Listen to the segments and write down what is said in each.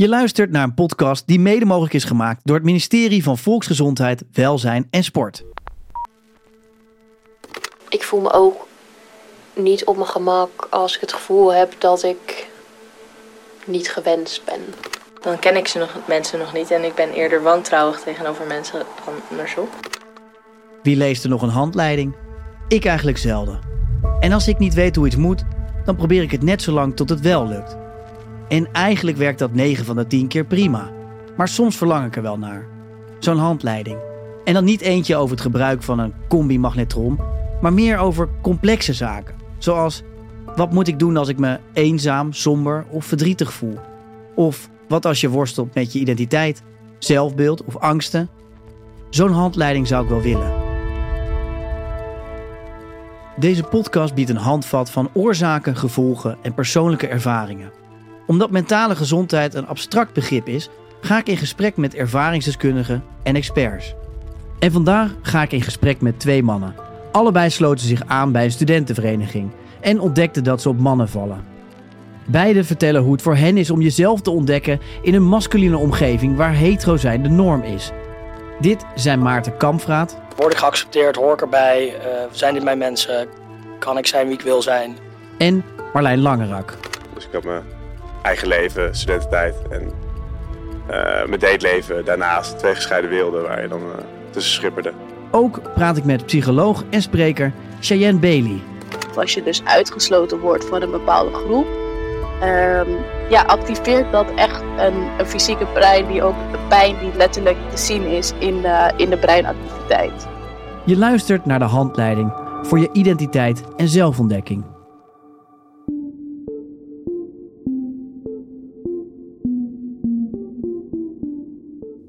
Je luistert naar een podcast die mede mogelijk is gemaakt door het ministerie van Volksgezondheid, Welzijn en Sport. Ik voel me ook niet op mijn gemak als ik het gevoel heb dat ik niet gewenst ben. Dan ken ik ze nog, mensen nog niet en ik ben eerder wantrouwig tegenover mensen dan andersom. Wie leest er nog een handleiding? Ik eigenlijk zelden. En als ik niet weet hoe iets moet, dan probeer ik het net zo lang tot het wel lukt. En eigenlijk werkt dat 9 van de 10 keer prima. Maar soms verlang ik er wel naar. Zo'n handleiding. En dan niet eentje over het gebruik van een combi-magnetron, maar meer over complexe zaken. Zoals, wat moet ik doen als ik me eenzaam, somber of verdrietig voel? Of wat als je worstelt met je identiteit, zelfbeeld of angsten? Zo'n handleiding zou ik wel willen. Deze podcast biedt een handvat van oorzaken, gevolgen en persoonlijke ervaringen. Omdat mentale gezondheid een abstract begrip is, ga ik in gesprek met ervaringsdeskundigen en experts. En vandaag ga ik in gesprek met twee mannen. Allebei sloten zich aan bij een studentenvereniging en ontdekten dat ze op mannen vallen. Beiden vertellen hoe het voor hen is om jezelf te ontdekken in een masculine omgeving waar hetero zijn de norm is. Dit zijn Maarten Kamfraat Word ik geaccepteerd? Hoor ik erbij? Eh, zijn dit mijn mensen? Kan ik zijn wie ik wil zijn? en Marlijn Langerak. Dus ik heb mijn eigen leven, studententijd en eh, mijn dateleven daarnaast. Twee gescheiden werelden waar je dan eh, tussen schipperde. Ook praat ik met psycholoog en spreker Cheyenne Bailey. als je dus uitgesloten wordt van een bepaalde groep, ehm, ja, activeert dat echt een, een fysieke brein die ook de pijn die letterlijk te zien is in, de in de breinactiviteit. Je luistert naar de handleiding voor je identiteit en zelfontdekking.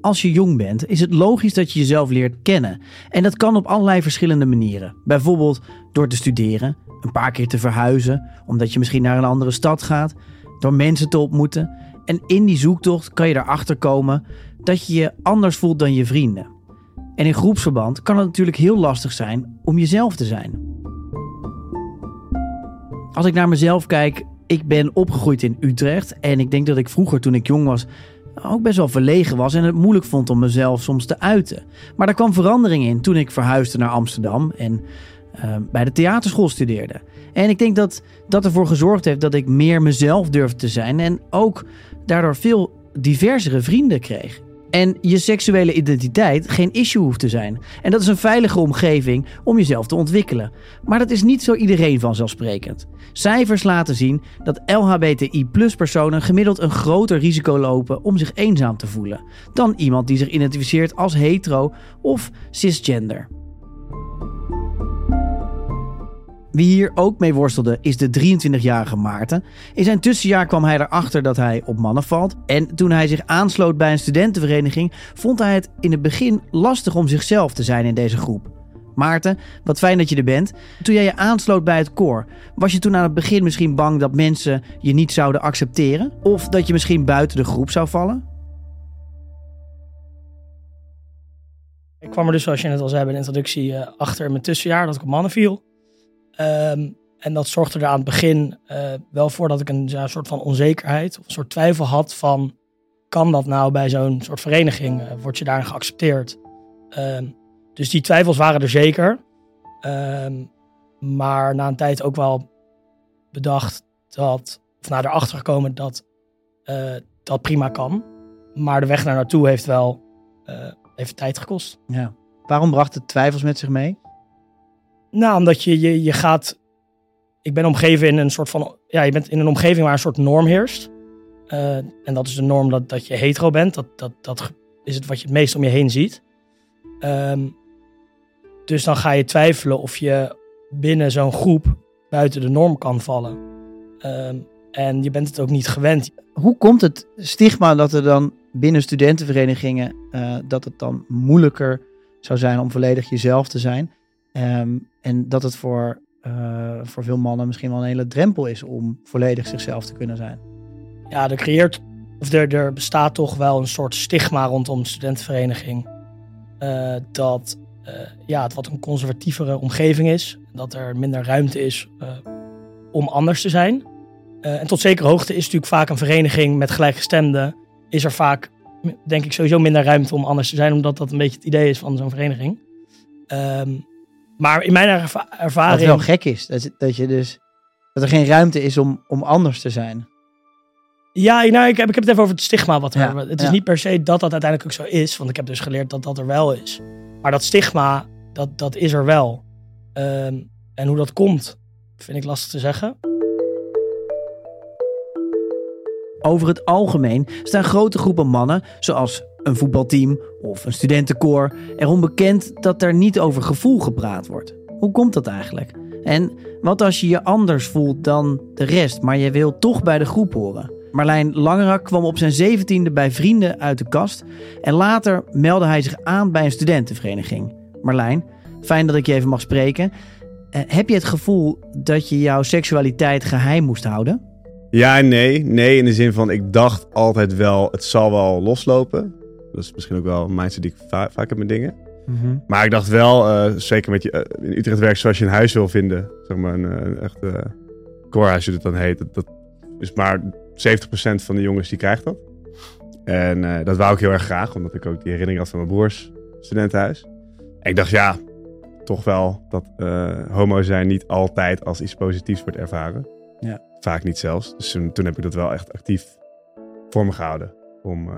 Als je jong bent, is het logisch dat je jezelf leert kennen. En dat kan op allerlei verschillende manieren. Bijvoorbeeld door te studeren, een paar keer te verhuizen, omdat je misschien naar een andere stad gaat, door mensen te ontmoeten. En in die zoektocht kan je erachter komen dat je je anders voelt dan je vrienden. En in groepsverband kan het natuurlijk heel lastig zijn om jezelf te zijn. Als ik naar mezelf kijk, ik ben opgegroeid in Utrecht en ik denk dat ik vroeger toen ik jong was ook best wel verlegen was en het moeilijk vond om mezelf soms te uiten. Maar daar kwam verandering in toen ik verhuisde naar Amsterdam en eh, bij de theaterschool studeerde. En ik denk dat dat ervoor gezorgd heeft dat ik meer mezelf durfde te zijn en ook daardoor veel diversere vrienden kreeg. En je seksuele identiteit geen issue hoeft te zijn. En dat is een veilige omgeving om jezelf te ontwikkelen. Maar dat is niet zo iedereen vanzelfsprekend. Cijfers laten zien dat LHBTI-personen gemiddeld een groter risico lopen om zich eenzaam te voelen dan iemand die zich identificeert als hetero of cisgender. Wie hier ook mee worstelde is de 23-jarige Maarten. In zijn tussenjaar kwam hij erachter dat hij op mannen valt. En toen hij zich aansloot bij een studentenvereniging, vond hij het in het begin lastig om zichzelf te zijn in deze groep. Maarten, wat fijn dat je er bent. Toen jij je aansloot bij het koor, was je toen aan het begin misschien bang dat mensen je niet zouden accepteren? Of dat je misschien buiten de groep zou vallen? Ik kwam er dus, zoals je net al zei bij de introductie, eh, achter mijn tussenjaar dat ik op mannen viel. Ehm, en dat zorgde er aan het begin eh, wel voor dat ik een soort van onzekerheid of een soort twijfel had van kan dat nou bij zo'n soort vereniging? Eh, word je daarin geaccepteerd? Ehm, dus die twijfels waren er zeker. Ehm, maar na een tijd ook wel bedacht dat, of naar erachter gekomen dat eh, dat prima kan. Maar de weg naar naartoe heeft wel even tijd gekost. Ja. Waarom bracht het twijfels met zich mee? Nou, omdat je, je, je gaat. Ik ben omgeven in een soort van. Ja, je bent in een omgeving waar een soort norm heerst. Eh, en dat is de norm dat, dat je hetero bent. Dat, dat, dat is het wat je het meest om je heen ziet. Ehm, dus dan ga je twijfelen of je binnen zo'n groep buiten de norm kan vallen. Ehm, en je bent het ook niet gewend. Hoe komt het stigma dat er dan binnen studentenverenigingen eh, dat het dan moeilijker zou zijn om volledig jezelf te zijn? Ehm, en dat het voor, eh, voor veel mannen misschien wel een hele drempel is om volledig zichzelf te kunnen zijn. Ja, er creëert. Of er, er bestaat toch wel een soort stigma rondom de studentenvereniging. eh, dat eh, ja, het wat een conservatievere omgeving is. Dat er minder ruimte is om anders te zijn. En tot zekere hoogte is natuurlijk vaak een vereniging met gelijkgestemden. is er vaak, denk ik, sowieso minder ruimte om anders te zijn, omdat dat een beetje het idee is van zo'n vereniging. Ehm, maar in mijn erva- Wat ervaring. wel gek is. Dat, dat, je dus, dat er geen ruimte is om, om anders te zijn. Ja, nou, ik, heb, ik heb het even over het stigma. Wat er, Ja, het is ja. niet per se dat dat uiteindelijk ook zo is. Want ik heb dus geleerd dat dat er wel is. Maar dat stigma, dat, dat is er wel. Ehm, en hoe dat komt, vind ik lastig te zeggen. Over het algemeen staan grote groepen mannen, zoals een voetbalteam of een studentenkoor, erom bekend dat er niet over gevoel gepraat wordt. Hoe komt dat eigenlijk? En wat als je je anders voelt dan de rest, maar je wil toch bij de groep horen? Marlijn Langerak kwam op zijn zeventiende bij vrienden uit de kast en later meldde hij zich aan bij een studentenvereniging. Marlijn, fijn dat ik je even mag spreken. Eh, heb je het gevoel dat je jouw seksualiteit geheim moest houden? Ja nee. Nee in de zin van, ik dacht altijd wel, het zal wel loslopen. Dat is misschien ook wel een mindset die ik va- vaak heb met dingen. Maar ik dacht wel, eh, zeker met je, eh, in Utrecht werk zoals je een huis wil vinden. Zeg maar een, eh, een echt koorhuis, hoe het dan heet. Dat, dat is maar 70% van de jongens die krijgt dat. En dat wou ik heel erg graag, omdat ik ook die herinnering had van mijn broers studentenhuis. En ik dacht, ja, toch wel dat homo zijn niet altijd als iets positiefs wordt ervaren. Ja. Vaak niet zelfs. Dus toen, toen heb ik dat wel echt actief voor me gehouden. Om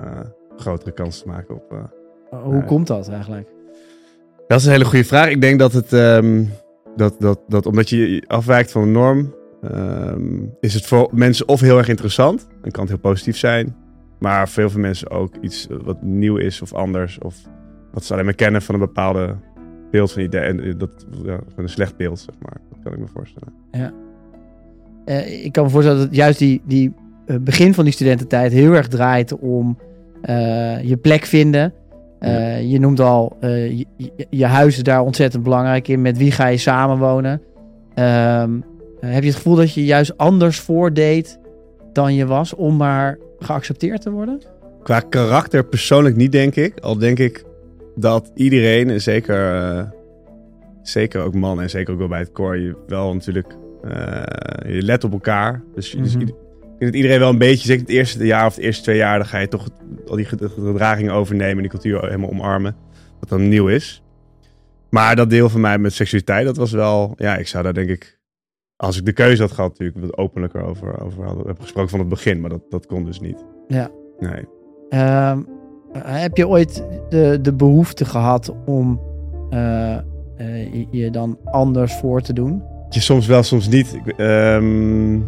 grotere kans te maken op... eh, Hoe Ja. komt dat eigenlijk? dat is een hele goede vraag. Ik denk dat het, ehm, dat, dat, dat omdat je afwijkt van de norm, ehm, is het voor mensen of heel erg interessant. Dan kan het heel positief zijn. Maar voor heel veel mensen ook iets wat nieuw is of anders. Of wat ze alleen maar kennen van een bepaalde beeld van idee. En eh, dat ja, van een slecht beeld, zeg maar. Dat kan ik me voorstellen. Eh, ik kan me voorstellen dat juist die, die eh, begin van die studententijd heel erg draait om eh, je plek vinden. Eh, Je noemt al, eh, je, je- huis is daar ontzettend belangrijk in. Met wie ga je samenwonen? Eh, heb je het gevoel dat je juist anders voordeed dan je was om maar geaccepteerd te worden? Qua karakter persoonlijk niet, denk ik. Al denk ik dat iedereen, en zeker, zeker ook mannen en zeker ook wel bij het koor, je wel natuurlijk, je let op elkaar. Dus, ieder- ik denk dat iedereen wel een beetje, zeker het eerste jaar of het eerste twee jaar, dan ga je toch al die ged- gedragingen overnemen en die cultuur helemaal omarmen. Wat dan nieuw is. Maar dat deel van mij met seksualiteit, dat was wel, ja, ik zou daar denk ik, als ik de keuze had gehad, natuurlijk wat openlijker over, over hadden, heb gesproken van het begin, maar dat, dat kon dus niet. Ja. Nee. Ehm, eh, heb je ooit de, de behoefte gehad om eh, eh, je, je dan anders voor te doen? Je soms wel, soms niet. Ik, ehm,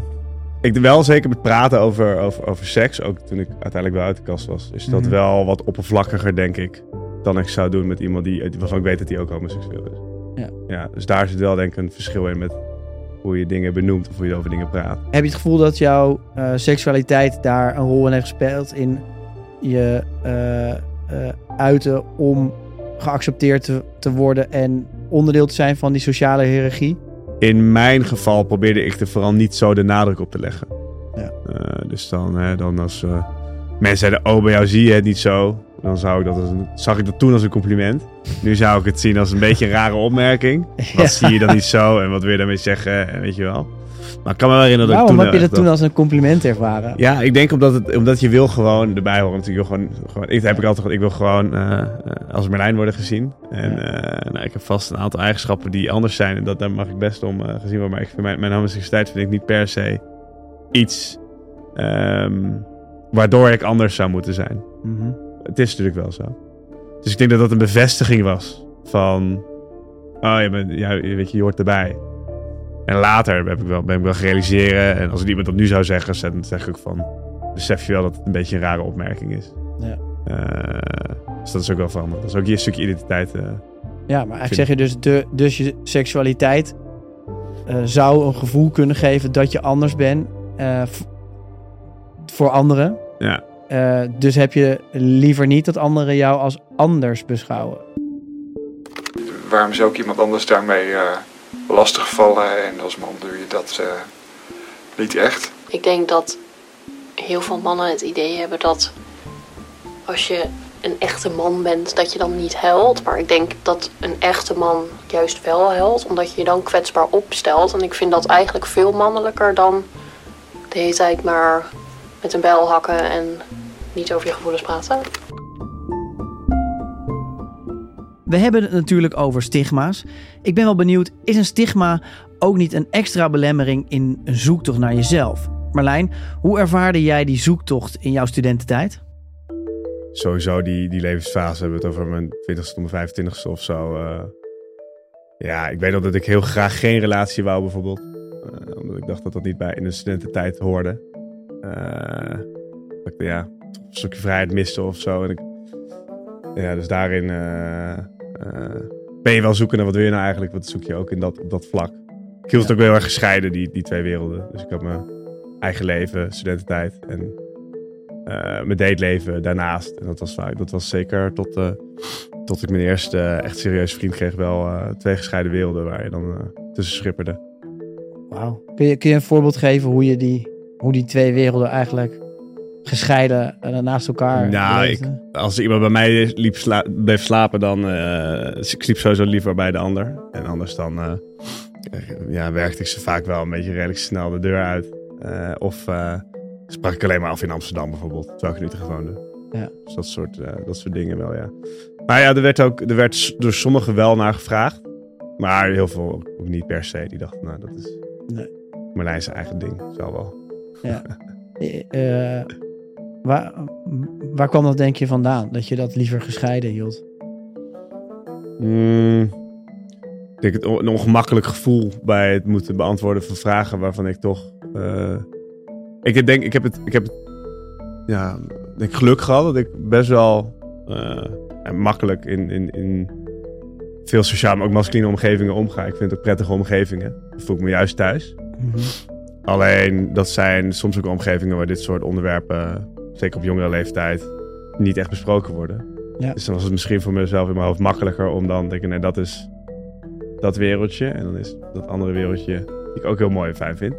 ik wel zeker met praten over, over, over seks, ook toen ik uiteindelijk wel uit de kast was, is dat Mhm. wel wat oppervlakkiger, denk ik, dan ik zou doen met iemand die, waarvan ik weet dat hij ook homoseksueel is. Ja. ja. Dus daar zit wel denk ik een verschil in met hoe je dingen benoemt of hoe je over dingen praat. Heb je het gevoel dat jouw eh, seksualiteit daar een rol in heeft gespeeld in je eh, eh, uiten om geaccepteerd te, te worden en onderdeel te zijn van die sociale hiërarchie? In mijn geval probeerde ik er vooral niet zo de nadruk op te leggen. Ja. Eh, dus dan, hè, dan als eh, mensen zeiden, oh bij jou zie je het niet zo. Dan zou ik dat als een, zag ik dat toen als een compliment. Nu zou ik het zien als een beetje een rare opmerking. Wat Ja. zie je dan niet zo en wat wil je daarmee zeggen en weet je wel. Maar ik kan me wel herinneren dat Waarom ik heb toen je echt dat toen als een compliment ervaren? Ja, ik denk omdat, het, omdat je wil gewoon erbij horen. Natuurlijk, je wil gewoon, gewoon, ik heb ik altijd ik wil gewoon eh, eh, als Merlijn worden gezien. En eh, nou, ik heb vast een aantal eigenschappen die anders zijn. En dat, daar mag ik best om eh, gezien worden. Maar ik vind mijn, mijn homoseksualiteit vind ik niet per se iets ehm, waardoor ik anders zou moeten zijn. Mhm. Het is natuurlijk wel zo. Dus ik denk dat dat een bevestiging was van... Oh, je, bent, ja, weet je, je hoort erbij. En later heb ik wel, ben ik wel gerealiseren. En als iemand dat nu zou zeggen, dan zeg ik ook van... Besef je wel dat het een beetje een rare opmerking is. Ja. Eh, dus dat is ook wel veranderd. Dat is ook je stukje identiteit. eh. Ja, maar eigenlijk Vind- zeg je dus, de, dus je seksualiteit eh, zou een gevoel kunnen geven dat je anders bent eh, voor anderen. ja. Eh, dus heb je liever niet dat anderen jou als anders beschouwen. waarom zou ik iemand anders daarmee eh lastigvallen? En als man doe je dat eh, niet echt. Ik denk dat heel veel mannen het idee hebben dat als je een echte man bent, dat je dan niet huilt. Maar ik denk dat een echte man juist wel huilt, omdat je je dan kwetsbaar opstelt. En ik vind dat eigenlijk veel mannelijker dan de hele tijd maar met een bijl hakken en niet over je gevoelens praten. We hebben het natuurlijk over stigma's. Ik ben wel benieuwd, is een stigma ook niet een extra belemmering in een zoektocht naar jezelf? Marlijn, hoe ervaarde jij die zoektocht in jouw studententijd? Sowieso die, die levensfase hebben we het over mijn 20ste tot mijn 25ste of zo. uh, ja, ik weet nog dat ik heel graag geen relatie wou bijvoorbeeld. Uh, omdat ik dacht dat dat niet bij in de studententijd hoorde. Uh, ja, een stukje vrijheid miste of zo. En ik, ja, dus daarin ben je wel zoeken naar wat wil je nou eigenlijk. Wat zoek je ook in dat, op dat vlak. Ik hield het ook heel erg gescheiden, die, die twee werelden. Dus ik had mijn eigen leven, studententijd en uh, mijn dateleven daarnaast. En dat was, dat was zeker tot, uh, tot ik mijn eerste echt serieuze vriend kreeg wel twee gescheiden werelden waar je dan tussen schipperde. Wauw. Kun je, kun je een voorbeeld geven hoe, je die, hoe die twee werelden eigenlijk gescheiden naast elkaar Nou, ik, als iemand bij mij liep sla bleef slapen, dan ik sliep sowieso liever bij de ander. En anders dan ja, werkte ik ze vaak wel een beetje redelijk snel de deur uit. of sprak ik alleen maar af in Amsterdam bijvoorbeeld, terwijl ik woonde. Ja. Dus dat soort, uh, dat soort dingen wel, ja. Maar ja, er werd ook er werd door sommigen wel naar gevraagd. Maar heel veel ook niet per se. Die dachten, nou, dat is nee. Marlijn's eigen ding. Zal wel. Ja. uh, waar, waar kwam dat denk je vandaan? Dat je dat liever gescheiden hield? Mm, ik denk het een ongemakkelijk gevoel bij het moeten beantwoorden van vragen waarvan ik toch... Uh, ik denk, ik heb het, ik heb het, ja, denk geluk gehad dat ik best wel uh, makkelijk in, in, in veel sociaal, maar ook masculine omgevingen omga. Ik vind het ook prettige omgevingen. Dan voel ik me juist thuis. Mm -hmm. Alleen, dat zijn soms ook omgevingen waar dit soort onderwerpen, zeker op jongere leeftijd, niet echt besproken worden. Ja. Dus dan was het misschien voor mezelf in mijn hoofd makkelijker om dan te denken, nee, dat is dat wereldje. En dan is dat andere wereldje, die ik ook heel mooi en fijn vind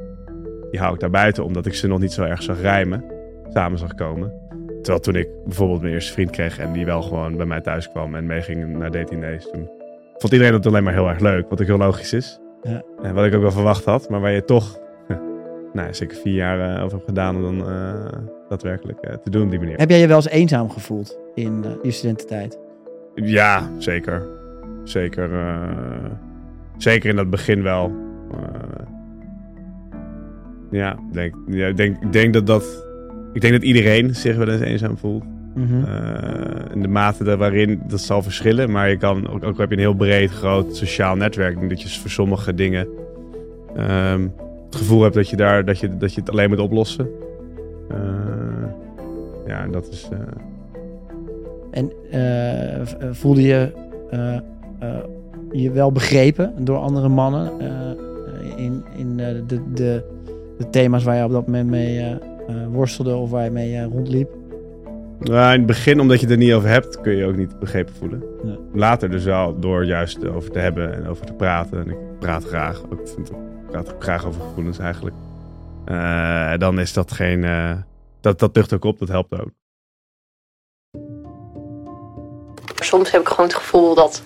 die hou ik daar buiten, omdat ik ze nog niet zo erg zag rijmen, samen zag komen. Terwijl toen ik bijvoorbeeld mijn eerste vriend kreeg en die wel gewoon bij mij thuis kwam en meeging naar dating days, toen vond iedereen dat alleen maar heel erg leuk, wat ook heel logisch is. Ja. En wat ik ook wel verwacht had, maar waar je toch nou, zeker vier jaar uh, over hebt gedaan om dan uh, daadwerkelijk uh, te doen op die manier. Heb jij je wel eens eenzaam gevoeld in je studententijd? Ja, zeker. Zeker. zeker in dat begin wel. Ja, denk, ja ik denk, denk dat dat. Ik denk dat iedereen zich wel eens eenzaam voelt. Mm -hmm. uh, in de mate waarin dat zal verschillen. Maar je kan ook, ook heb je een heel breed, groot sociaal netwerk. Dat je voor sommige dingen um, het gevoel hebt dat je, daar, dat, je, dat je het alleen moet oplossen. Uh, ja, dat is. Uh... En voelde je je wel begrepen door andere mannen in, in de, de de thema's waar je op dat moment mee worstelde of waar je mee rondliep? Nou, in het begin, omdat je het er niet over hebt, kun je ook niet begrepen voelen. Later dus wel, door juist over te hebben en over te praten. En ik praat graag, ik vind ik praat ook graag over gevoelens eigenlijk. Dan is dat geen, dat, dat lucht ook op, dat helpt ook. Soms heb ik gewoon het gevoel dat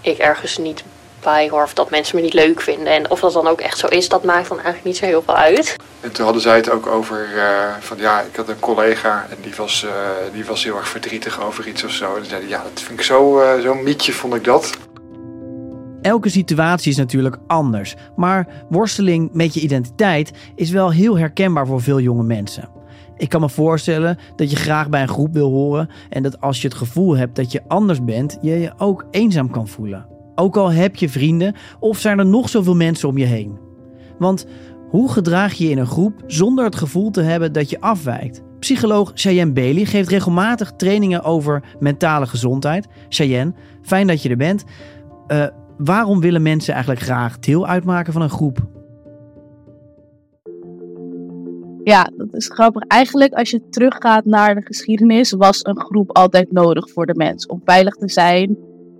ik ergens niet bij hoor. Of dat mensen me niet leuk vinden. En of dat dan ook echt zo is, dat maakt dan eigenlijk niet zo heel veel uit. En toen hadden zij het ook over uh, van ja, ik had een collega en die was, uh, die was heel erg verdrietig over iets of zo. En zeiden ja, dat vind ik zo, uh, zo'n mietje vond ik dat. Elke situatie is natuurlijk anders, maar worsteling met je identiteit is wel heel herkenbaar voor veel jonge mensen. Ik kan me voorstellen dat je graag bij een groep wil horen en dat als je het gevoel hebt dat je anders bent, je je ook eenzaam kan voelen. Ook al heb je vrienden of zijn er nog zoveel mensen om je heen. Want hoe gedraag je je in een groep zonder het gevoel te hebben dat je afwijkt? Psycholoog Cheyenne Bailey geeft regelmatig trainingen over mentale gezondheid. Cheyenne, fijn dat je er bent. Uh, waarom willen mensen eigenlijk graag deel uitmaken van een groep? Ja, dat is grappig. Eigenlijk, als je teruggaat naar de geschiedenis, was een groep altijd nodig voor de mens. Om veilig te zijn,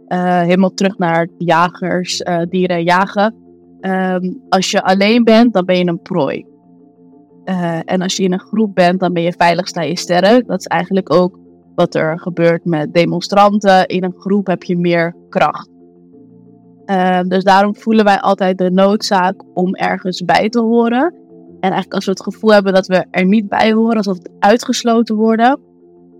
uh, helemaal terug naar jagers, uh, dieren jagen. Um, als je alleen bent, dan ben je een prooi. Uh, en als je in een groep bent, dan ben je veilig, sta je sterk. Dat is eigenlijk ook wat er gebeurt met demonstranten. In een groep heb je meer kracht. Ehm, dus daarom voelen wij altijd de noodzaak om ergens bij te horen. En eigenlijk als we het gevoel hebben dat we er niet bij horen, alsof we uitgesloten worden,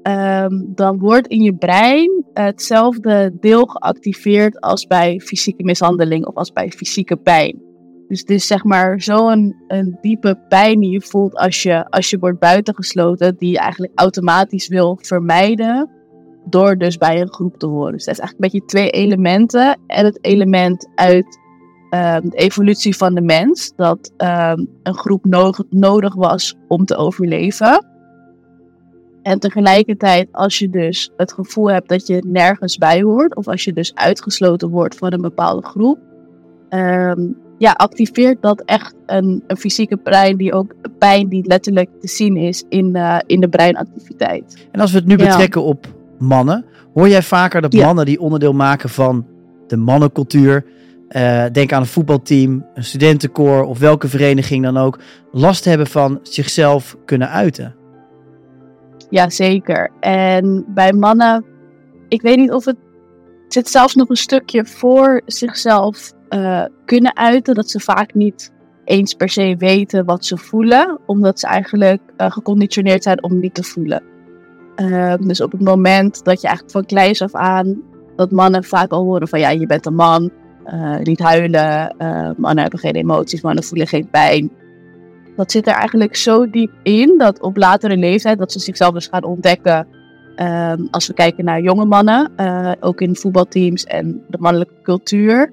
ehm, dan wordt in je brein hetzelfde deel geactiveerd als bij fysieke mishandeling of als bij fysieke pijn. Dus het is zeg maar zo'n een diepe pijn die je voelt als je, als je wordt buitengesloten, die je eigenlijk automatisch wil vermijden door dus bij een groep te horen. Dus dat is eigenlijk een beetje twee elementen. En het element uit ehm, de evolutie van de mens, dat ehm, een groep nodig was om te overleven. En tegelijkertijd, als je dus het gevoel hebt dat je nergens bij hoort, of als je dus uitgesloten wordt van een bepaalde groep, ehm, ja, activeert dat echt een, een fysieke brein die ook pijn die letterlijk te zien is in, uh, in de breinactiviteit. En als we het nu betrekken op mannen, hoor jij vaker dat mannen die onderdeel maken van de mannencultuur, uh, denk aan een voetbalteam, een studentenkoor of welke vereniging dan ook, last hebben van zichzelf kunnen uiten? Ja, zeker. En bij mannen, ik weet niet of het, het zit zelfs nog een stukje voor zichzelf uh, kunnen uiten, dat ze vaak niet eens per se weten wat ze voelen, omdat ze eigenlijk uh, geconditioneerd zijn om niet te voelen. Uh, dus op het moment dat je eigenlijk van kleins af aan, dat mannen vaak al horen van ja, je bent een man, niet huilen, mannen hebben geen emoties, mannen voelen geen pijn. Dat zit er eigenlijk zo diep in dat op latere leeftijd, dat ze zichzelf dus gaan ontdekken. Um, als we kijken naar jonge mannen, ook in voetbalteams en de mannelijke cultuur,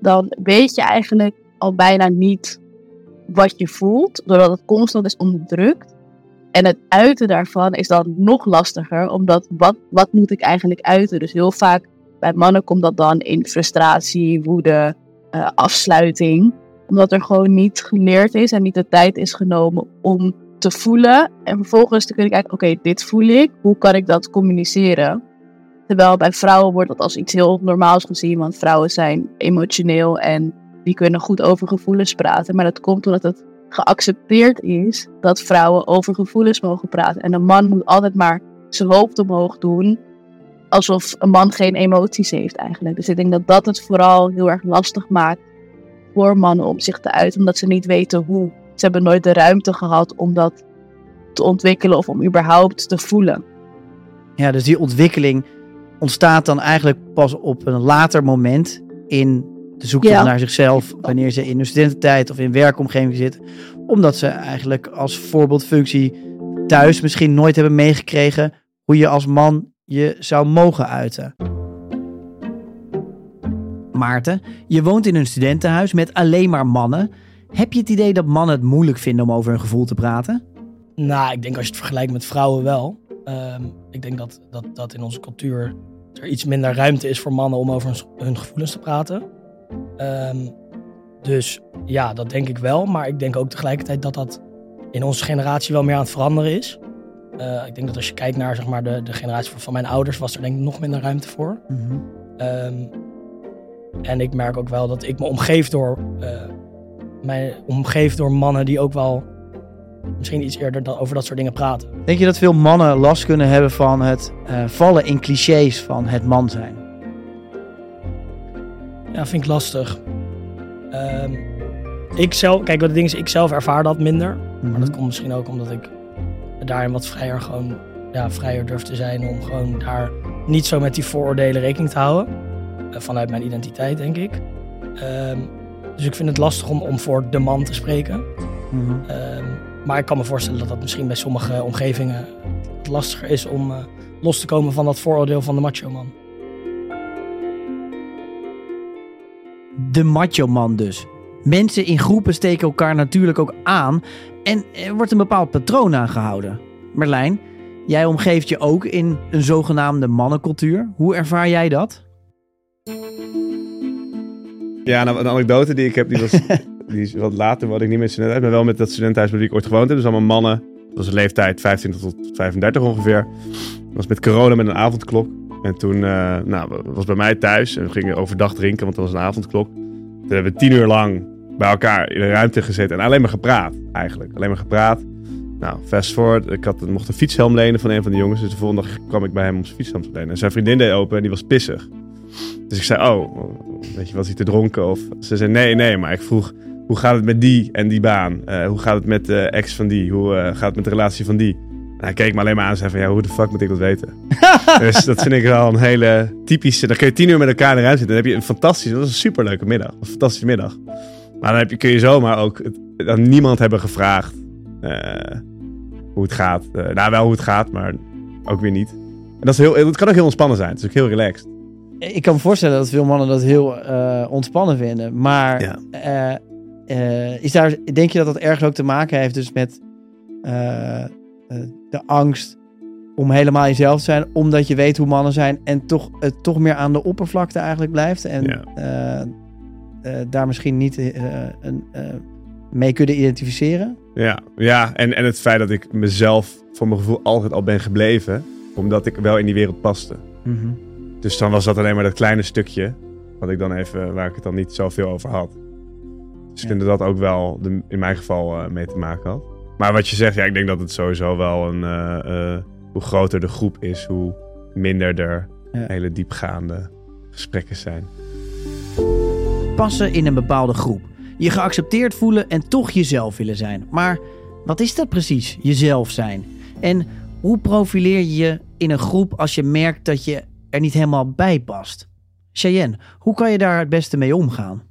dan weet je eigenlijk al bijna niet wat je voelt, doordat het constant is onderdrukt. En het uiten daarvan is dan nog lastiger, omdat wat, wat moet ik eigenlijk uiten? Dus heel vaak bij mannen komt dat dan in frustratie, woede, uh, afsluiting. Omdat er gewoon niet geleerd is en niet de tijd is genomen om te voelen. En vervolgens te kunnen kijken, oké, dit voel ik, hoe kan ik dat communiceren? Terwijl bij vrouwen wordt dat als iets heel normaals gezien, want vrouwen zijn emotioneel en die kunnen goed over gevoelens praten. Maar dat komt omdat het geaccepteerd is dat vrouwen over gevoelens mogen praten. En een man moet altijd maar zijn hoofd omhoog doen, alsof een man geen emoties heeft eigenlijk. Dus ik denk dat dat het vooral heel erg lastig maakt voor mannen om zich te uiten, omdat ze niet weten hoe. Ze hebben nooit de ruimte gehad om dat te ontwikkelen of om überhaupt te voelen. Ja, dus die ontwikkeling ontstaat dan eigenlijk pas op een later moment in de zoektocht naar zichzelf, wanneer ze in hun studententijd of in werkomgeving zitten, omdat ze eigenlijk als voorbeeldfunctie thuis misschien nooit hebben meegekregen hoe je als man je zou mogen uiten. Maarten, je woont in een studentenhuis met alleen maar mannen. Heb je het idee dat mannen het moeilijk vinden om over hun gevoel te praten? Nou, ik denk als je het vergelijkt met vrouwen wel. Um, ik denk dat, dat, dat in onze cultuur er iets minder ruimte is voor mannen om over hun, gevoelens te praten. Um, dus ja, dat denk ik wel. Maar ik denk ook tegelijkertijd dat dat in onze generatie wel meer aan het veranderen is. Uh, ik denk dat als je kijkt naar zeg maar, de, de generatie van mijn ouders, was er denk ik nog minder ruimte voor. Mm -hmm. um, en ik merk ook wel dat ik me omgeef door, uh, mij omgeef door mannen die ook wel misschien iets eerder over dat soort dingen praten. Denk je dat veel mannen last kunnen hebben van het uh, vallen in clichés van het man zijn? Ja, vind ik lastig. Um, ik zelf, kijk, wat de ding is, ik zelf ervaar dat minder. Maar dat Mhm. komt misschien ook omdat ik daarin wat vrijer gewoon, ja, vrijer durf te zijn om gewoon daar niet zo met die vooroordelen rekening te houden. Uh, vanuit mijn identiteit, denk ik. Um, dus ik vind het lastig om, om voor de man te spreken. Mhm. Um, maar ik kan me voorstellen dat dat misschien bij sommige omgevingen het lastiger is om uh, los te komen van dat vooroordeel van de macho man. De macho man dus. Mensen in groepen steken elkaar natuurlijk ook aan en er wordt een bepaald patroon aangehouden. Merlijn, jij omgeeft je ook in een zogenaamde mannencultuur. Hoe ervaar jij dat? Ja, nou, een anekdote die ik heb, die was die is wat later, wat ik niet met studentenhuis, maar wel met dat studentenhuis waar ik ooit gewoond heb. Dus allemaal mannen. Dat was een leeftijd 25 tot 35 ongeveer. Dat was met corona met een avondklok. En toen uh, nou, was bij mij thuis en we gingen overdag drinken, want dat was een avondklok. Toen hebben we tien uur lang bij elkaar in een ruimte gezeten en alleen maar gepraat eigenlijk. Alleen maar gepraat. Nou, fast forward. Ik had, mocht een fietshelm lenen van een van de jongens. Dus de volgende dag kwam ik bij hem om zijn fietshelm te lenen. En zijn vriendin deed open en die was pissig. Dus ik zei, oh, weet je, was hij te dronken? Of ze zei, nee, nee, maar ik vroeg, hoe gaat het met die en die baan? Uh, hoe gaat het met de ex van die? Hoe uh, gaat het met de relatie van die? Hij keek me alleen maar aan en zei van, ja, hoe de fuck moet ik dat weten? dus dat vind ik wel een hele typische... Dan kun je tien uur met elkaar eruit zitten. Dan heb je een fantastische... Dat is een superleuke middag. Een fantastische middag. Maar dan heb je, kun je zomaar ook het, aan niemand hebben gevraagd eh, hoe het gaat. Uh, nou, wel hoe het gaat, maar ook weer niet. En dat, is heel, het kan ook heel ontspannen zijn. Het is ook heel relaxed. Ik kan me voorstellen dat veel mannen dat heel uh, ontspannen vinden. Maar ja. is daar, denk je dat dat ergens ook te maken heeft dus met de angst om helemaal jezelf te zijn, omdat je weet hoe mannen zijn en toch, het toch meer aan de oppervlakte eigenlijk blijft. En ja. uh, daar misschien niet uh, een, mee kunnen identificeren. Ja, ja. En, en het feit dat ik mezelf voor mijn gevoel altijd al ben gebleven, omdat ik wel in die wereld paste. Mm -hmm. Dus dan was dat alleen maar dat kleine stukje, wat ik dan even, waar ik het dan niet zoveel over had. Dus ik denk dat dat ook wel de, in mijn geval mee te maken had. Maar wat je zegt, ja, ik denk dat het sowieso wel een. Uh, hoe groter de groep is, hoe minder er hele diepgaande gesprekken zijn. Passen in een bepaalde groep. Je geaccepteerd voelen en toch jezelf willen zijn. Maar wat is dat precies, jezelf zijn? En hoe profileer je je in een groep als je merkt dat je er niet helemaal bij past? Cheyenne, hoe kan je daar het beste mee omgaan?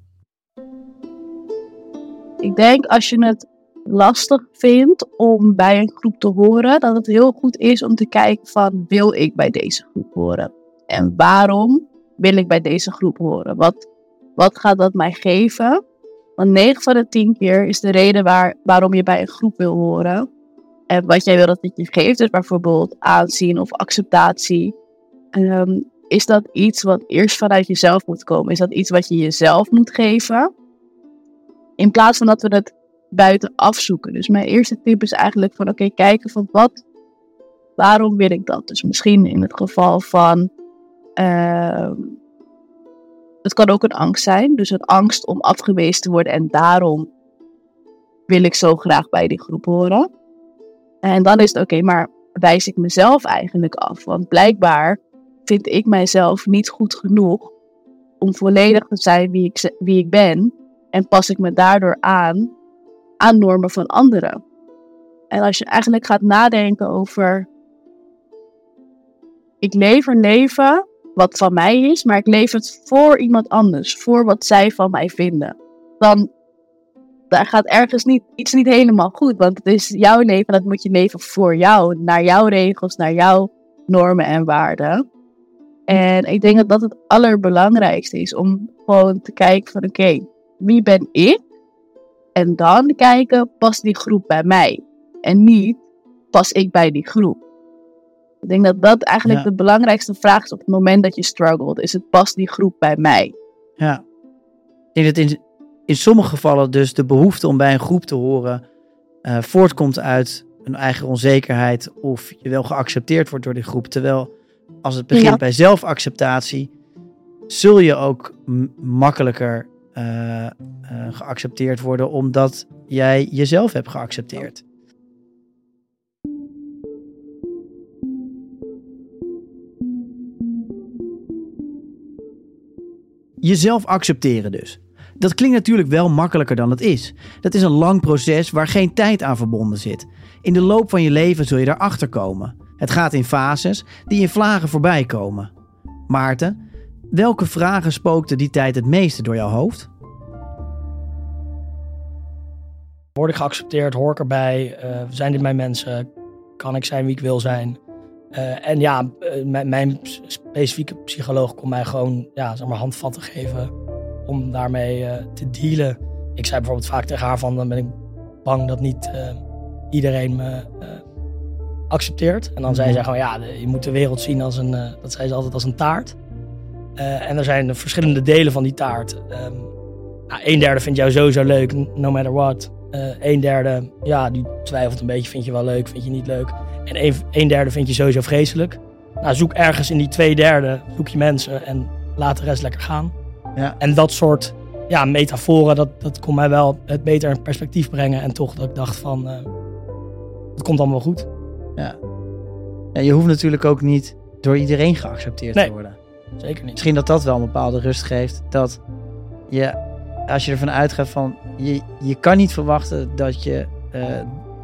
Ik denk als je het lastig vindt om bij een groep te horen, dat het heel goed is om te kijken van wil ik bij deze groep horen? En waarom wil ik bij deze groep horen? Wat, wat gaat dat mij geven? Want 9 van de 10 keer is de reden waar, waarom je bij een groep wil horen. En wat jij wil dat het je geeft, dus bijvoorbeeld aanzien of acceptatie. Ehm, is dat iets wat eerst vanuit jezelf moet komen? Is dat iets wat je jezelf moet geven? In plaats van dat we het buiten afzoeken. Dus mijn eerste tip is eigenlijk van oké, kijken van wat, waarom wil ik dat? Dus misschien in het geval van, uh, het kan ook een angst zijn. Dus een angst om afgewezen te worden en daarom wil ik zo graag bij die groep horen. En dan is het oké, maar wijs ik mezelf eigenlijk af? Want blijkbaar vind ik mijzelf niet goed genoeg om volledig te zijn wie ik, wie ik ben. En pas ik me daardoor aan aan normen van anderen. En als je eigenlijk gaat nadenken over. Ik leef een leven wat van mij is, maar ik leef het voor iemand anders, voor wat zij van mij vinden. Dan daar gaat ergens niet, iets niet helemaal goed, want het is jouw leven en dat moet je leven voor jou, naar jouw regels, naar jouw normen en waarden. En ik denk dat dat het allerbelangrijkste is om gewoon te kijken van oké, wie ben ik? En dan kijken, past die groep bij mij? En niet, pas ik bij die groep? Ik denk dat dat eigenlijk de belangrijkste vraag is op het moment dat je struggelt. Is het, past die groep bij mij? Ja. Ik denk dat in, in sommige gevallen dus de behoefte om bij een groep te horen uh, voortkomt uit een eigen onzekerheid of je wel geaccepteerd wordt door die groep. Terwijl als het begint bij zelfacceptatie, zul je ook makkelijker uh, geaccepteerd worden omdat jij jezelf hebt geaccepteerd. Jezelf accepteren dus. Dat klinkt natuurlijk wel makkelijker dan het is. Dat is een lang proces waar geen tijd aan verbonden zit. In de loop van je leven zul je daarachter komen. Het gaat in fases die in vlagen voorbij komen. Maarten, welke vragen spookten die tijd het meeste door jouw hoofd? Word ik geaccepteerd? Hoor ik erbij? Uh, zijn dit mijn mensen? Kan ik zijn wie ik wil zijn? Uh, en ja, uh, mijn, specifieke psycholoog kon mij gewoon ja, zeg maar handvatten geven om daarmee te dealen. Ik zei bijvoorbeeld vaak tegen haar van, dan ben ik bang dat niet iedereen me accepteert. En dan zei mhm. zij gewoon, ja, je moet de wereld zien als een, dat zei ze altijd als een taart. En er zijn verschillende delen van die taart. Um, nou, een derde vindt jou sowieso leuk, no matter what. Uh, een derde, ja, die twijfelt een beetje. Vind je wel leuk, vind je niet leuk. En een, een derde vind je sowieso vreselijk. Nou, zoek ergens in die twee derde, zoek je mensen en laat de rest lekker gaan. Ja. En dat soort ja, metaforen, dat, dat kon mij wel het beter in perspectief brengen. En toch dat ik dacht van, uh, het komt allemaal goed. Ja. En je hoeft natuurlijk ook niet door iedereen geaccepteerd te worden. Zeker niet. Misschien dat dat wel een bepaalde rust geeft. Dat je als je ervan uitgaat van je, je kan niet verwachten dat je uh,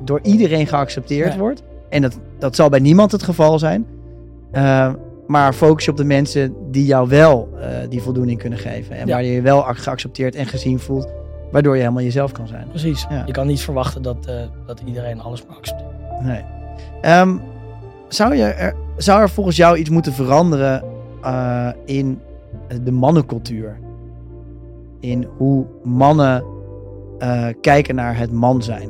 door iedereen geaccepteerd wordt. En dat, dat zal bij niemand het geval zijn. Uh, maar focus je op de mensen die jou wel uh, die voldoening kunnen geven. En Ja. waar je je wel ac- geaccepteerd en gezien voelt. Waardoor je helemaal jezelf kan zijn. Precies. Ja. Je kan niet verwachten dat, eh, dat iedereen alles maar accepteert. Nee. Ehm, zou, je er, zou er volgens jou iets moeten veranderen eh, in de mannencultuur? In hoe mannen eh, kijken naar het man zijn?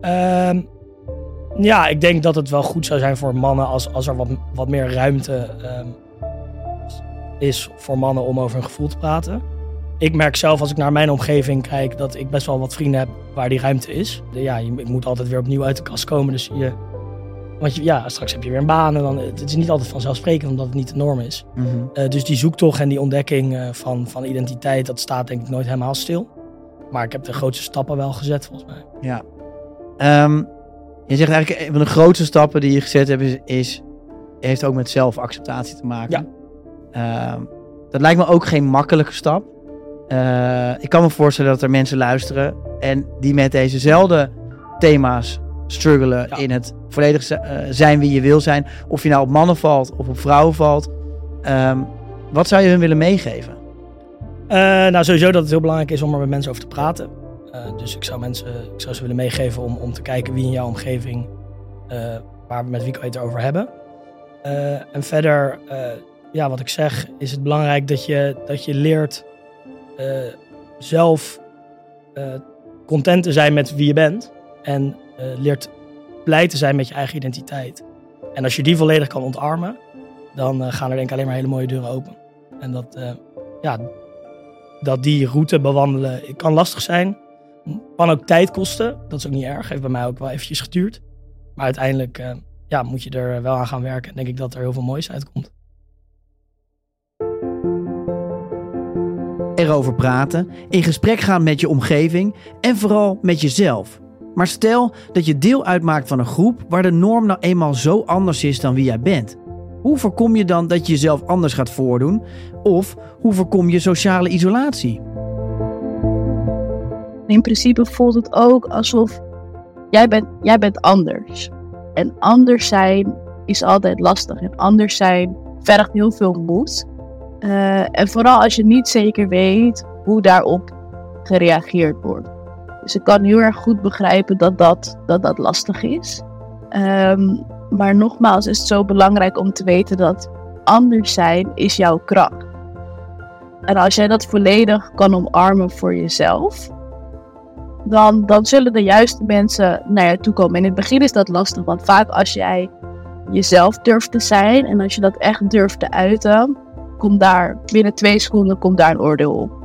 Ehm, ja, ik denk dat het wel goed zou zijn voor mannen als, als er wat, wat meer ruimte ehm, is voor mannen om over hun gevoel te praten. Ik merk zelf als ik naar mijn omgeving kijk dat ik best wel wat vrienden heb waar die ruimte is. Ja, je, ik moet altijd weer opnieuw uit de kast komen. Dus je, want je, ja, straks heb je weer een baan en dan, het is niet altijd vanzelfsprekend omdat het niet de norm is. Eh, dus die zoektocht en die ontdekking eh, van, van identiteit, dat staat denk ik nooit helemaal stil. Maar ik heb de grootste stappen wel gezet volgens mij. Ja. Ehm, je zegt eigenlijk een van de grootste stappen die je gezet hebt, is, is heeft ook met zelfacceptatie te maken. Ehm, dat lijkt me ook geen makkelijke stap. Eh, ik kan me voorstellen dat er mensen luisteren en die met dezezelfde thema's struggelen Ja. in het volledig eh, zijn wie je wil zijn. Of je nou op mannen valt of op vrouwen valt. Ehm, wat zou je hun willen meegeven? Eh, nou, sowieso dat het heel belangrijk is om er met mensen over te praten. Eh, dus ik zou mensen, ik zou ze willen meegeven om, om te kijken wie in jouw omgeving, eh, waar, met wie kan je het erover hebben. En verder, ja, wat ik zeg, is het belangrijk dat je, dat je leert zelf content te zijn met wie je bent. En eh, leert blij te zijn met je eigen identiteit. En als je die volledig kan ontarmen, dan eh, gaan er denk ik alleen maar hele mooie deuren open. En dat, eh, ja, dat die route bewandelen kan lastig zijn. Kan ook tijd kosten. Dat is ook niet erg. Heeft bij mij ook wel eventjes geduurd. Maar uiteindelijk ja, moet je er wel aan gaan werken. En denk ik dat er heel veel moois uitkomt. erover praten, in gesprek gaan met je omgeving en vooral met jezelf. Maar stel dat je deel uitmaakt van een groep waar de norm nou eenmaal zo anders is dan wie jij bent. Hoe voorkom je dan dat je jezelf anders gaat voordoen? Of hoe voorkom je sociale isolatie? In principe voelt het ook alsof jij bent, jij bent anders. En anders zijn is altijd lastig. En anders zijn vergt heel veel moed. Eh, en vooral als je niet zeker weet hoe daarop gereageerd wordt. Dus ik kan heel erg goed begrijpen dat dat, dat, dat lastig is. Ehm, maar nogmaals is het zo belangrijk om te weten dat anders zijn is jouw kracht. En als jij dat volledig kan omarmen voor jezelf, dan, dan zullen de juiste mensen naar je toe komen. En in het begin is dat lastig, want vaak als jij jezelf durft te zijn en als je dat echt durft te uiten, komt daar binnen twee seconden komt daar een oordeel op.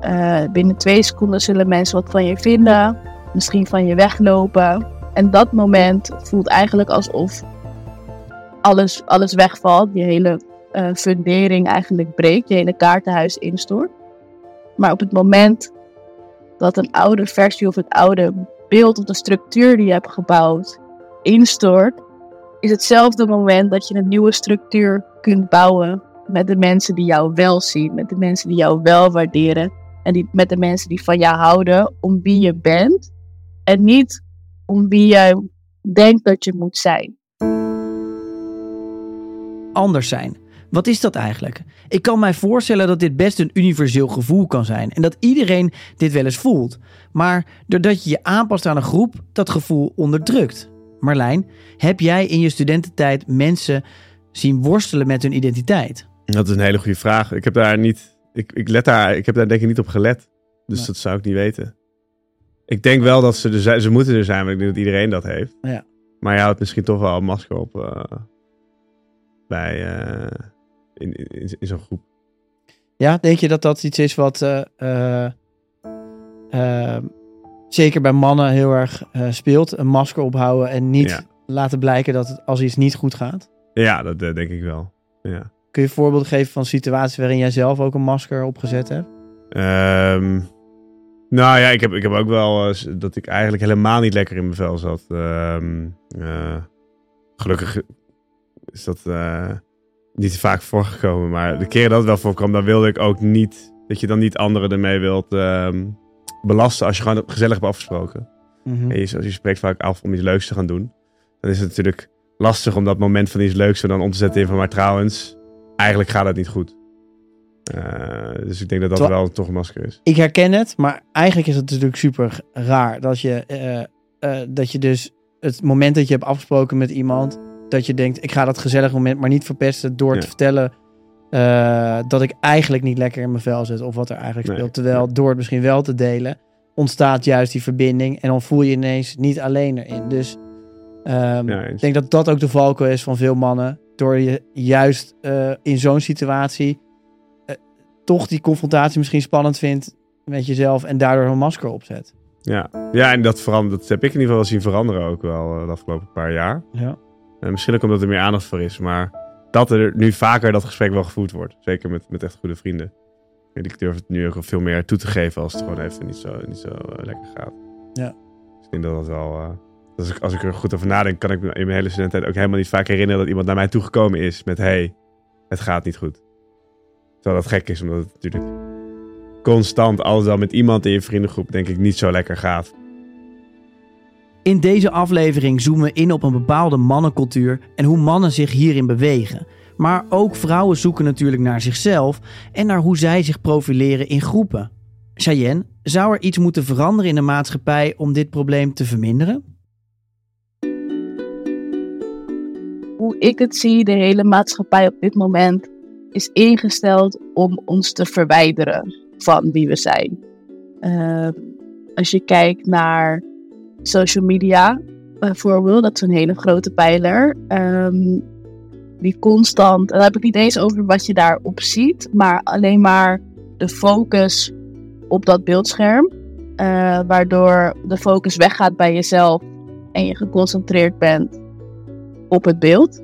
Eh, binnen twee seconden zullen mensen wat van je vinden, misschien van je weglopen. En dat moment voelt eigenlijk alsof alles, alles wegvalt, je hele eh, fundering eigenlijk breekt, je hele kaartenhuis instort. Maar op het moment dat een oude versie of het oude beeld of de structuur die je hebt gebouwd instort, is hetzelfde moment dat je een nieuwe structuur kunt bouwen met de mensen die jou wel zien, met de mensen die jou wel waarderen en die, met de mensen die van jou houden om wie je bent en niet om wie jij denkt dat je moet zijn. Anders zijn. Wat is dat eigenlijk? Ik kan mij voorstellen dat dit best een universeel gevoel kan zijn en dat iedereen dit wel eens voelt. Maar doordat je je aanpast aan een groep, dat gevoel onderdrukt. Marlijn, heb jij in je studententijd mensen zien worstelen met hun identiteit? Dat is een hele goede vraag. Ik heb daar niet. Ik, ik, let daar, ik heb daar denk ik niet op gelet. Dus Nee. dat zou ik niet weten. Ik denk wel dat ze er zijn. Ze moeten er zijn, maar ik denk dat iedereen dat heeft. Ja. Maar je houdt misschien toch wel een masker op. eh, bij. eh, in, in, in zo'n groep. Ja, denk je dat dat iets is wat eh, eh, eh, zeker bij mannen heel erg speelt? Een masker ophouden en niet Ja. laten blijken dat het als iets niet goed gaat? Ja, dat denk ik wel. Ja. Kun je voorbeelden geven van situaties waarin jij zelf ook een masker opgezet hebt? Ehm, nou ja, ik heb, ik heb ook wel eh, dat ik eigenlijk helemaal niet lekker in mijn vel zat. Ehm, eh, gelukkig is dat eh, niet vaak voorgekomen. Maar de keren dat het wel voorkwam, dan wilde ik ook niet dat je dan niet anderen ermee wilt ehm, belasten als je gewoon gezellig hebt afgesproken. Mhm. En je, je spreekt vaak af om iets leuks te gaan doen. dan is het natuurlijk lastig om dat moment van iets leuks er dan om te zetten in van, maar trouwens, eigenlijk gaat het niet goed. Uh, dus ik denk dat dat Terwijl- wel toch een masker is. Ik herken het, maar eigenlijk is het natuurlijk super raar dat je, eh, eh, dat je dus het moment dat je hebt afgesproken met iemand, dat je denkt, ik ga dat gezellig moment maar niet verpesten door Ja. te vertellen eh, dat ik eigenlijk niet lekker in mijn vel zit of wat er eigenlijk Nee. speelt. Terwijl door het misschien wel te delen, ontstaat juist die verbinding en dan voel je ineens niet alleen erin. Dus ehm, Ja, ik denk dat dat ook de valkuil is van veel mannen. Door je juist eh, in zo'n situatie eh, toch die confrontatie misschien spannend vindt met jezelf en daardoor een masker opzet. Ja, ja en dat, verandert, dat heb ik in ieder geval wel zien veranderen ook wel eh, de afgelopen paar jaar. Ja. En misschien ook omdat er meer aandacht voor is, maar dat er nu vaker dat gesprek wel gevoerd wordt. Zeker met, met echt goede vrienden. En ik durf het nu ook veel meer toe te geven als het gewoon even niet zo, niet zo lekker gaat. Ja. Ik denk dat dat wel... als, ik, als ik er goed over nadenk, kan ik me in mijn hele studententijd ook helemaal niet vaak herinneren dat iemand naar mij toegekomen is met hey, het gaat niet goed. Terwijl dat gek is, omdat het natuurlijk constant altijd wel met iemand in je vriendengroep denk ik niet zo lekker gaat. In deze aflevering zoomen we in op een bepaalde mannencultuur en hoe mannen zich hierin bewegen. Maar ook vrouwen zoeken natuurlijk naar zichzelf en naar hoe zij zich profileren in groepen. Cheyenne, zou er iets moeten veranderen in de maatschappij om dit probleem te verminderen? Hoe ik het zie, de hele maatschappij op dit moment is ingesteld om ons te verwijderen van wie we zijn. Eh, als je kijkt naar social media, bijvoorbeeld, dat is een hele grote pijler. Ehm, die constant, en dan heb ik niet eens over wat je daarop ziet, maar alleen maar de focus op dat beeldscherm. eh, waardoor de focus weggaat bij jezelf en je geconcentreerd bent op het beeld.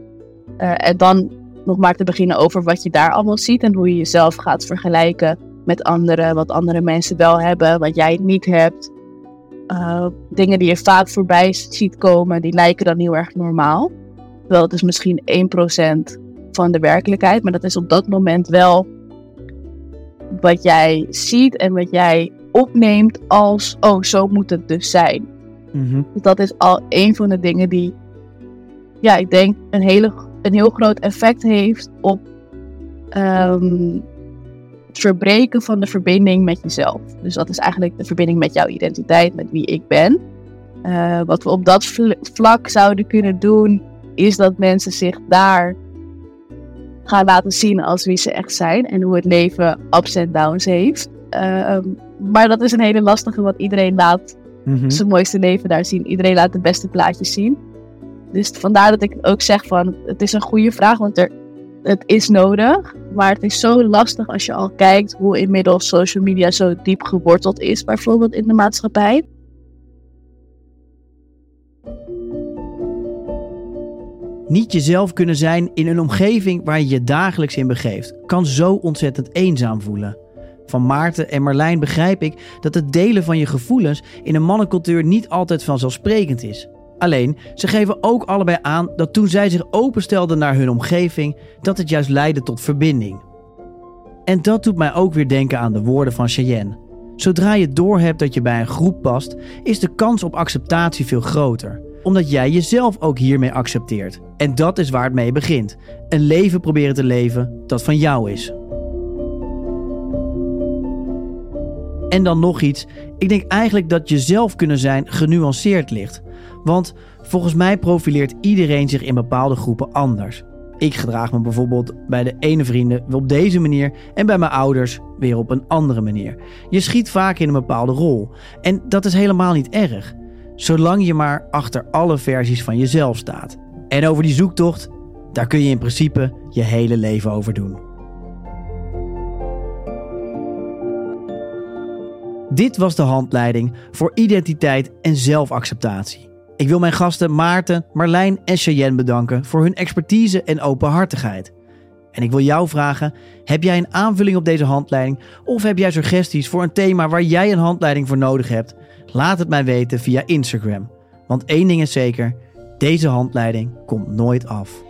Eh, en dan nog maar te beginnen over wat je daar allemaal ziet en hoe je jezelf gaat vergelijken met anderen, wat andere mensen wel hebben, wat jij niet hebt. Eh, dingen die je vaak voorbij ziet komen, die lijken dan heel erg normaal. Terwijl het is misschien 1% van de werkelijkheid, maar dat is op dat moment wel wat jij ziet en wat jij opneemt als, oh, zo moet het dus zijn. Dus dat is al een van de dingen die, ja, ik denk een, hele, een heel groot effect heeft op ehm, het verbreken van de verbinding met jezelf. Dus dat is eigenlijk de verbinding met jouw identiteit, met wie ik ben. Eh, wat we op dat vl- vlak zouden kunnen doen, is dat mensen zich daar gaan laten zien als wie ze echt zijn en hoe het leven ups en downs heeft. Ehm, maar dat is een hele lastige, want iedereen laat Mhm. zijn mooiste leven daar zien. Iedereen laat de beste plaatjes zien. Dus vandaar dat ik ook zeg van, het is een goede vraag, want er, het is nodig. Maar het is zo lastig als je al kijkt hoe inmiddels social media zo diep geworteld is, bijvoorbeeld in de maatschappij. Niet jezelf kunnen zijn in een omgeving waar je je dagelijks in begeeft, kan zo ontzettend eenzaam voelen. Van Maarten en Marlijn begrijp ik dat het delen van je gevoelens in een mannencultuur niet altijd vanzelfsprekend is. Alleen, ze geven ook allebei aan dat toen zij zich openstelden naar hun omgeving, dat het juist leidde tot verbinding. En dat doet mij ook weer denken aan de woorden van Cheyenne. Zodra je doorhebt dat je bij een groep past, is de kans op acceptatie veel groter. Omdat jij jezelf ook hiermee accepteert. En dat is waar het mee begint. Een leven proberen te leven dat van jou is. En dan nog iets. Ik denk eigenlijk dat jezelf kunnen zijn genuanceerd ligt. Want volgens mij profileert iedereen zich in bepaalde groepen anders. Ik gedraag me bijvoorbeeld bij de ene vrienden op deze manier en bij mijn ouders weer op een andere manier. Je schiet vaak in een bepaalde rol. En dat is helemaal niet erg. Zolang je maar achter alle versies van jezelf staat. En over die zoektocht, daar kun je in principe je hele leven over doen. Dit was de handleiding voor identiteit en zelfacceptatie. Ik wil mijn gasten Maarten, Marlijn en Cheyenne bedanken voor hun expertise en openhartigheid. En ik wil jou vragen: heb jij een aanvulling op deze handleiding of heb jij suggesties voor een thema waar jij een handleiding voor nodig hebt? Laat het mij weten via Instagram. Want één ding is zeker: deze handleiding komt nooit af.